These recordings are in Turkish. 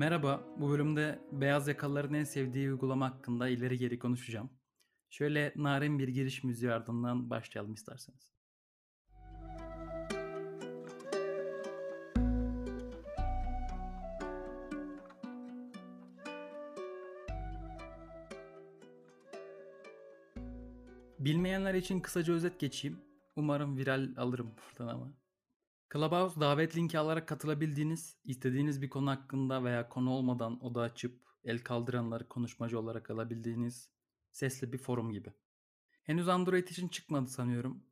Merhaba, bu bölümde beyaz yakalıların en sevdiği uygulama hakkında ileri geri konuşacağım. Şöyle narin bir giriş müziği ardından başlayalım isterseniz. Bilmeyenler için kısaca özet geçeyim. Umarım viral alırım buradan ama. Clubhouse davet linki alarak katılabildiğiniz, istediğiniz bir konu hakkında veya konu olmadan oda açıp el kaldıranları konuşmacı olarak alabildiğiniz sesli bir forum gibi. Henüz Android için çıkmadı sanıyorum.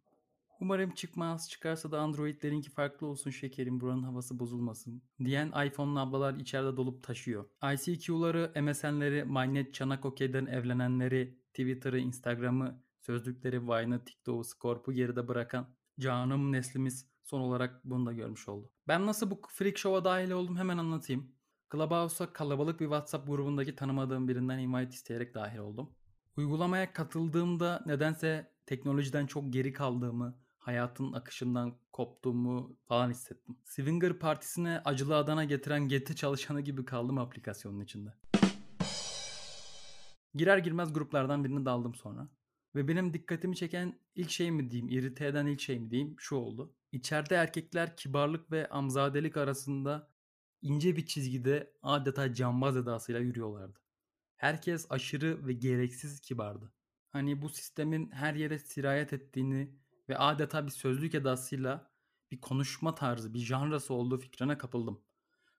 Umarım çıkmaz. Çıkarsa da Android'lerinki farklı olsun şekerim buranın havası bozulmasın. Diyen iPhone'lu ablalar içeride dolup taşıyor. ICQ'ları, MSN'leri, MyNet, Çanak OK'den evlenenleri, Twitter'ı, Instagram'ı, sözlükleri, Vine'ı, TikTok'u, Scorp'u geride bırakan canım neslimiz son olarak bunu da görmüş oldu. Ben nasıl bu freak show'a dahil oldum hemen anlatayım. Clubhouse'a kalabalık bir WhatsApp grubundaki tanımadığım birinden invite isteyerek dahil oldum. Uygulamaya katıldığımda nedense teknolojiden çok geri kaldığımı, hayatın akışından koptuğumu falan hissettim. Swinger partisine acılı Adana getiren Getty çalışanı gibi kaldım aplikasyonun içinde. Girer girmez gruplardan birini daldım sonra. Ve benim dikkatimi çeken ilk şey mi diyeyim, irite eden ilk şey mi diyeyim şu oldu. İçeride erkekler kibarlık ve amzadelik arasında ince bir çizgide adeta cambaz edasıyla yürüyorlardı. Herkes aşırı ve gereksiz kibardı. Hani bu sistemin her yere sirayet ettiğini ve adeta bir sözlük edasıyla bir konuşma tarzı, bir janrası olduğu fikrine kapıldım.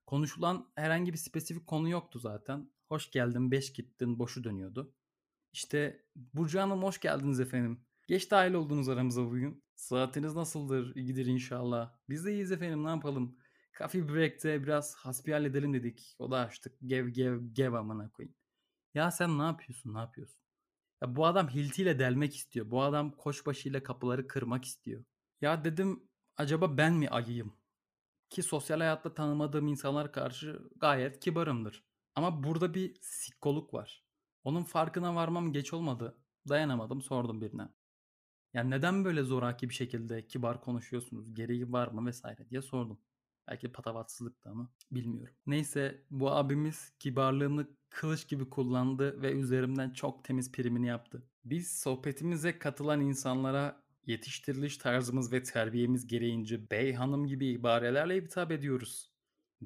Konuşulan herhangi bir spesifik konu yoktu zaten. Hoş geldin, beş gittin, boşu dönüyordu. İşte Burcu Hanım hoş geldiniz efendim. Geç dahil oldunuz aramıza bugün. Saatiniz nasıldır? İyidir inşallah. Biz de iyiyiz efendim ne yapalım. Coffee Break'te biraz hasbihal edelim dedik. O da açtık. Gev gev gev amına koyayım. Ya sen ne yapıyorsun ne yapıyorsun? Ya bu adam hiltiyle delmek istiyor. Bu adam koçbaşıyla kapıları kırmak istiyor. Ya dedim acaba ben mi ayıyım? Ki sosyal hayatta tanımadığım insanlar karşı gayet kibarımdır. Ama burada bir sikkoluk var. Onun farkına varmam geç olmadı. Dayanamadım sordum birine. Yani neden böyle zoraki bir şekilde kibar konuşuyorsunuz? Gereği var mı vesaire diye sordum. Belki patavatsızlıktı ama bilmiyorum. Neyse bu abimiz kibarlığını kılıç gibi kullandı ve üzerimden çok temiz primini yaptı. Biz sohbetimize katılan insanlara yetiştiriliş tarzımız ve terbiyemiz gereğince bey hanım gibi ibarelerle hitap ediyoruz.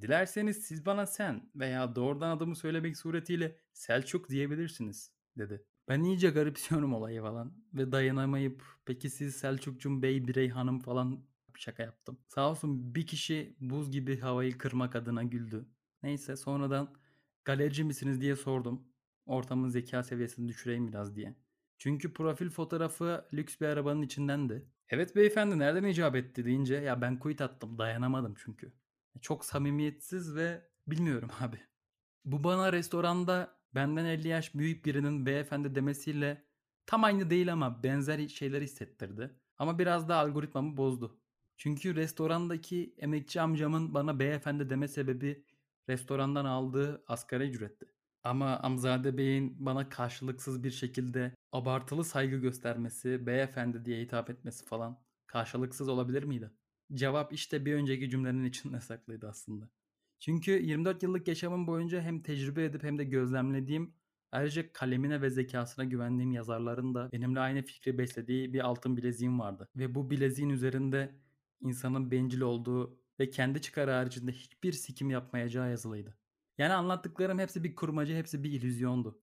Dilerseniz siz bana sen veya doğrudan adımı söylemek suretiyle Selçuk diyebilirsiniz dedi. Ben iyice garipsiyorum olayı falan ve dayanamayıp peki siz Selçukcum Bey Birey Hanım falan şaka yaptım. Sağ olsun bir kişi buz gibi havayı kırmak adına güldü. Neyse sonradan galerici misiniz diye sordum. Ortamın zeka seviyesini düşüreyim biraz diye. Çünkü profil fotoğrafı lüks bir arabanın içindendi. Evet beyefendi nereden icap etti deyince ya ben kuyut attım dayanamadım çünkü. Çok samimiyetsiz ve bilmiyorum abi. Bu bana restoranda benden 50 yaş büyük birinin beyefendi demesiyle tam aynı değil ama benzer şeyler hissettirdi. Ama biraz da algoritmamı bozdu. Çünkü restorandaki emekçi amcamın bana beyefendi deme sebebi restorandan aldığı asgari ücretti. Ama Amzade Bey'in bana karşılıksız bir şekilde abartılı saygı göstermesi, beyefendi diye hitap etmesi falan karşılıksız olabilir miydi? Cevap işte bir önceki cümlenin içinde saklıydı aslında. Çünkü 24 yıllık yaşamım boyunca hem tecrübe edip hem de gözlemlediğim ayrıca kalemine ve zekasına güvendiğim yazarların da benimle aynı fikri beslediği bir altın bileziğim vardı. Ve bu bileziğin üzerinde insanın bencil olduğu ve kendi çıkarı haricinde hiçbir sikim yapmayacağı yazılıydı. Yani anlattıklarım hepsi bir kurmaca, hepsi bir illüzyondu.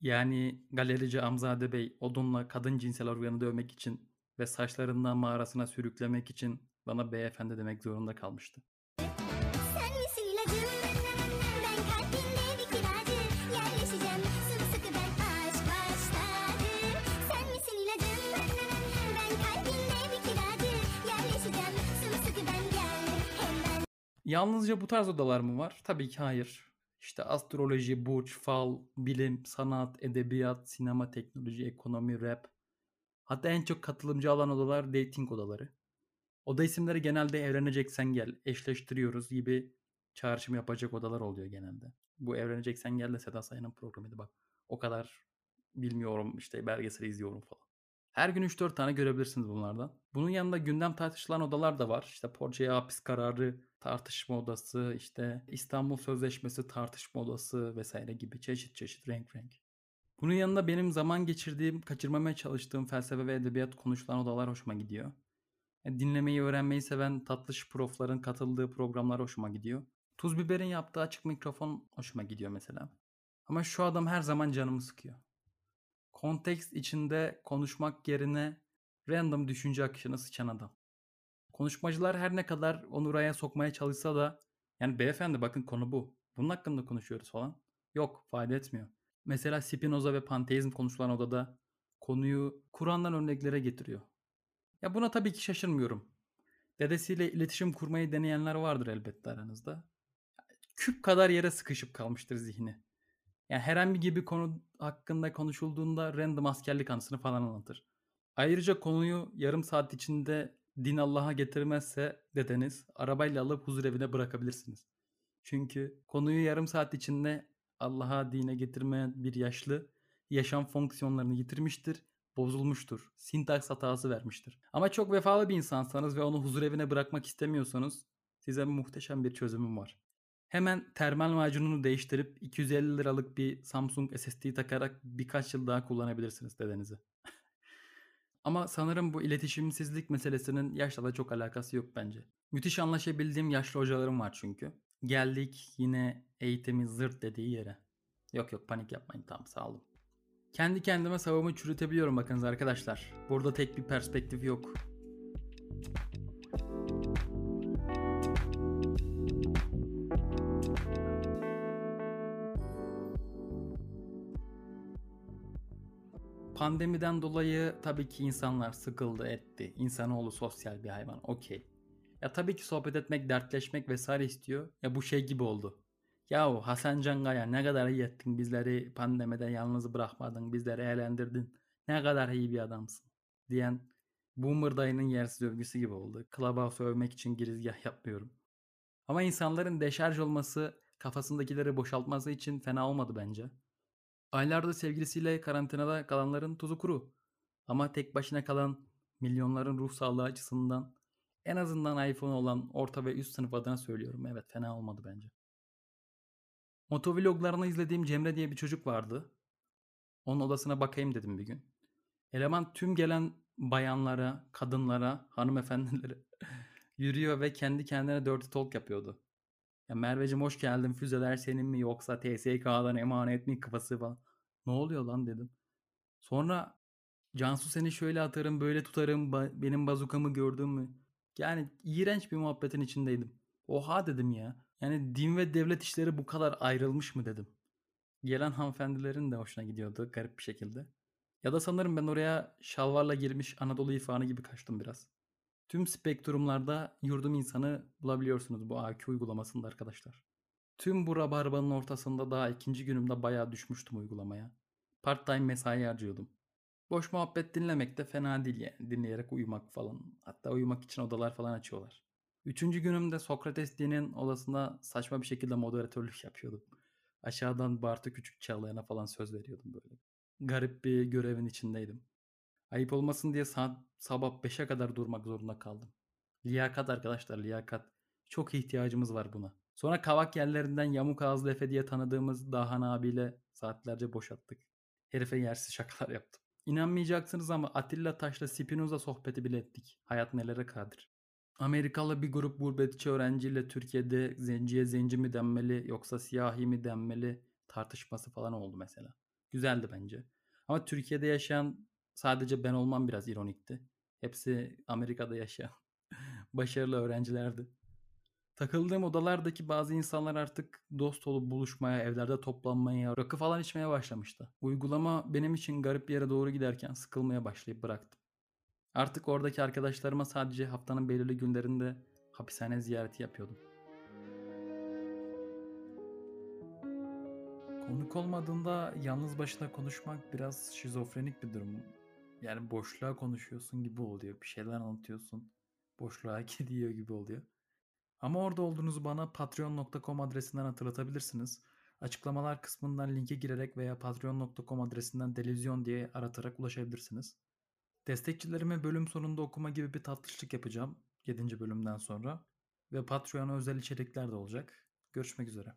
Yani galerici Amzade Bey odunla kadın cinsel organı dövmek için ve saçlarından mağarasına sürüklemek için bana beyefendi demek zorunda kalmıştı. Sen misin ilacım? Ben kalbinde bir kiracı. Yerleşeceğim sımsıkı ben aşk başladı. Sen misin ilacım? Ben kalbinde bir kiracı. Yerleşeceğim sımsıkı ben gel. Hem ben Yalnızca bu tarz odalar mı var? Tabii ki hayır. İşte astroloji, burç, fal, bilim, sanat, edebiyat, sinema, teknoloji, ekonomi, rap. Hatta en çok katılımcı alan odalar dating odaları. Oda isimleri genelde evleneceksen gel, eşleştiriyoruz gibi çağrışım yapacak odalar oluyor genelde. Bu evleneceksen gel de Seda Sayan'ın programıydı bak. O kadar bilmiyorum işte belgeseli izliyorum falan. Her gün 3-4 tane görebilirsiniz bunlardan. Bunun yanında gündem tartışılan odalar da var. İşte Porsche'ye hapis kararı, tartışma odası, işte İstanbul Sözleşmesi tartışma odası vesaire gibi çeşit çeşit renk renk. Bunun yanında benim zaman geçirdiğim, kaçırmamaya çalıştığım felsefe ve edebiyat konuşulan odalar hoşuma gidiyor. E, Dinlemeyi, öğrenmeyi seven tatlış profların katıldığı programlar hoşuma gidiyor. Tuz Biber'in yaptığı açık mikrofon hoşuma gidiyor mesela. Ama şu adam her zaman canımı sıkıyor. Kontekst içinde konuşmak yerine random düşünce akışını sıçan adam. Konuşmacılar her ne kadar onu raya sokmaya çalışsa da yani beyefendi bakın konu bu. Bunun hakkında konuşuyoruz falan. Yok fayda etmiyor. Mesela Spinoza ve panteizm konuşulan odada konuyu Kur'an'dan örneklere getiriyor. Ya buna tabii ki şaşırmıyorum. Dedesiyle iletişim kurmayı deneyenler vardır elbette aranızda. Küp kadar yere sıkışıp kalmıştır zihni. Yani herhangi bir konu hakkında konuşulduğunda random askerlik anısını falan anlatır. Ayrıca konuyu yarım saat içinde din Allah'a getirmezse dedeniz arabayla alıp huzur evine bırakabilirsiniz. Çünkü konuyu yarım saat içinde Allah'a dine getirmeyen bir yaşlı yaşam fonksiyonlarını yitirmiştir, bozulmuştur, sintaks hatası vermiştir. Ama çok vefalı bir insansanız ve onu huzur evine bırakmak istemiyorsanız size muhteşem bir çözümüm var. Hemen termal macununu değiştirip 250 liralık bir Samsung SSD takarak birkaç yıl daha kullanabilirsiniz dedenizi. Ama sanırım bu iletişimsizlik meselesinin yaşla da çok alakası yok bence. Müthiş anlaşabildiğim yaşlı hocalarım var çünkü. Geldik yine eğitimin zırt dediği yere. Yok yok panik yapmayın tamam sağ olun. Kendi kendime savımı çürütebiliyorum bakınız arkadaşlar. Burada tek bir perspektif yok. Pandemiden dolayı tabii ki insanlar sıkıldı etti. İnsanoğlu sosyal bir hayvan okey. Ya tabii ki sohbet etmek, dertleşmek vesaire istiyor. Ya bu şey gibi oldu. Yahu Hasan Cangaya ne kadar iyi ettin bizleri pandemide yalnız bırakmadın, bizleri eğlendirdin. Ne kadar iyi bir adamsın diyen Boomer dayının yersiz övgüsü gibi oldu. Clubhouse övmek için girizgah yapmıyorum. Ama insanların deşarj olması, kafasındakileri boşaltması için fena olmadı bence. Aylardır sevgilisiyle karantinada kalanların tuzu kuru. Ama tek başına kalan milyonların ruh sağlığı açısından en azından iPhone olan orta ve üst sınıf adına söylüyorum. Evet fena olmadı bence. Motovloglarını izlediğim Cemre diye bir çocuk vardı. Onun odasına bakayım dedim bir gün. Eleman tüm gelen bayanlara, kadınlara, hanımefendilere yürüyor ve kendi kendine dirty talk yapıyordu. Ya Merveciğim hoş geldin füzeler senin mi yoksa TSK'dan emanet mi kafası falan. Ne oluyor lan dedim. Sonra Cansu seni şöyle atarım böyle tutarım ba- benim bazukamı gördün mü? Yani iğrenç bir muhabbetin içindeydim. Oha dedim ya. Yani din ve devlet işleri bu kadar ayrılmış mı dedim. Gelen hanımefendilerin de hoşuna gidiyordu garip bir şekilde. Ya da sanırım ben oraya şalvarla girmiş Anadolu ifanı gibi kaçtım biraz. Tüm spektrumlarda yurdum insanı bulabiliyorsunuz bu AQ uygulamasında arkadaşlar. Tüm bu rabarbanın ortasında daha ikinci günümde bayağı düşmüştüm uygulamaya. Part time mesai harcıyordum. Boş muhabbet dinlemek de fena değil yani. Dinleyerek uyumak falan. Hatta uyumak için odalar falan açıyorlar. Üçüncü günümde Sokrates dinin odasında saçma bir şekilde moderatörlük yapıyordum. Aşağıdan Bartu Küçük Çağlayan'a falan söz veriyordum böyle. Garip bir görevin içindeydim. Ayıp olmasın diye saat sabah 5'e kadar durmak zorunda kaldım. Liyakat arkadaşlar liyakat. Çok ihtiyacımız var buna. Sonra kavak yerlerinden yamuk ağızlı Efe diye tanıdığımız Dahan abiyle saatlerce boşalttık. Herife yersiz şakalar yaptım. İnanmayacaksınız ama Atilla Taş'la Spinoza sohbeti bile ettik. Hayat nelere kadir. Amerikalı bir grup gurbetçi öğrenciyle Türkiye'de zenciye zenci mi denmeli yoksa siyahi mi denmeli tartışması falan oldu mesela. Güzeldi bence. Ama Türkiye'de yaşayan sadece ben olmam biraz ironikti. Hepsi Amerika'da yaşayan başarılı öğrencilerdi. Takıldığım odalardaki bazı insanlar artık dost olup buluşmaya, evlerde toplanmaya, rakı falan içmeye başlamıştı. Uygulama benim için garip bir yere doğru giderken sıkılmaya başlayıp bıraktım. Artık oradaki arkadaşlarıma sadece haftanın belirli günlerinde hapishane ziyareti yapıyordum. Konuk olmadığında yalnız başına konuşmak biraz şizofrenik bir durum. Yani boşluğa konuşuyorsun gibi oluyor. Bir şeyler anlatıyorsun. Boşluğa gidiyor gibi oluyor. Ama orada olduğunuzu bana patreon.com adresinden hatırlatabilirsiniz. Açıklamalar kısmından linke girerek veya patreon.com adresinden delizyon diye aratarak ulaşabilirsiniz. Destekçilerime bölüm sonunda okuma gibi bir tatlışlık yapacağım 7. bölümden sonra. ve Patreon'a özel içerikler de olacak. Görüşmek üzere.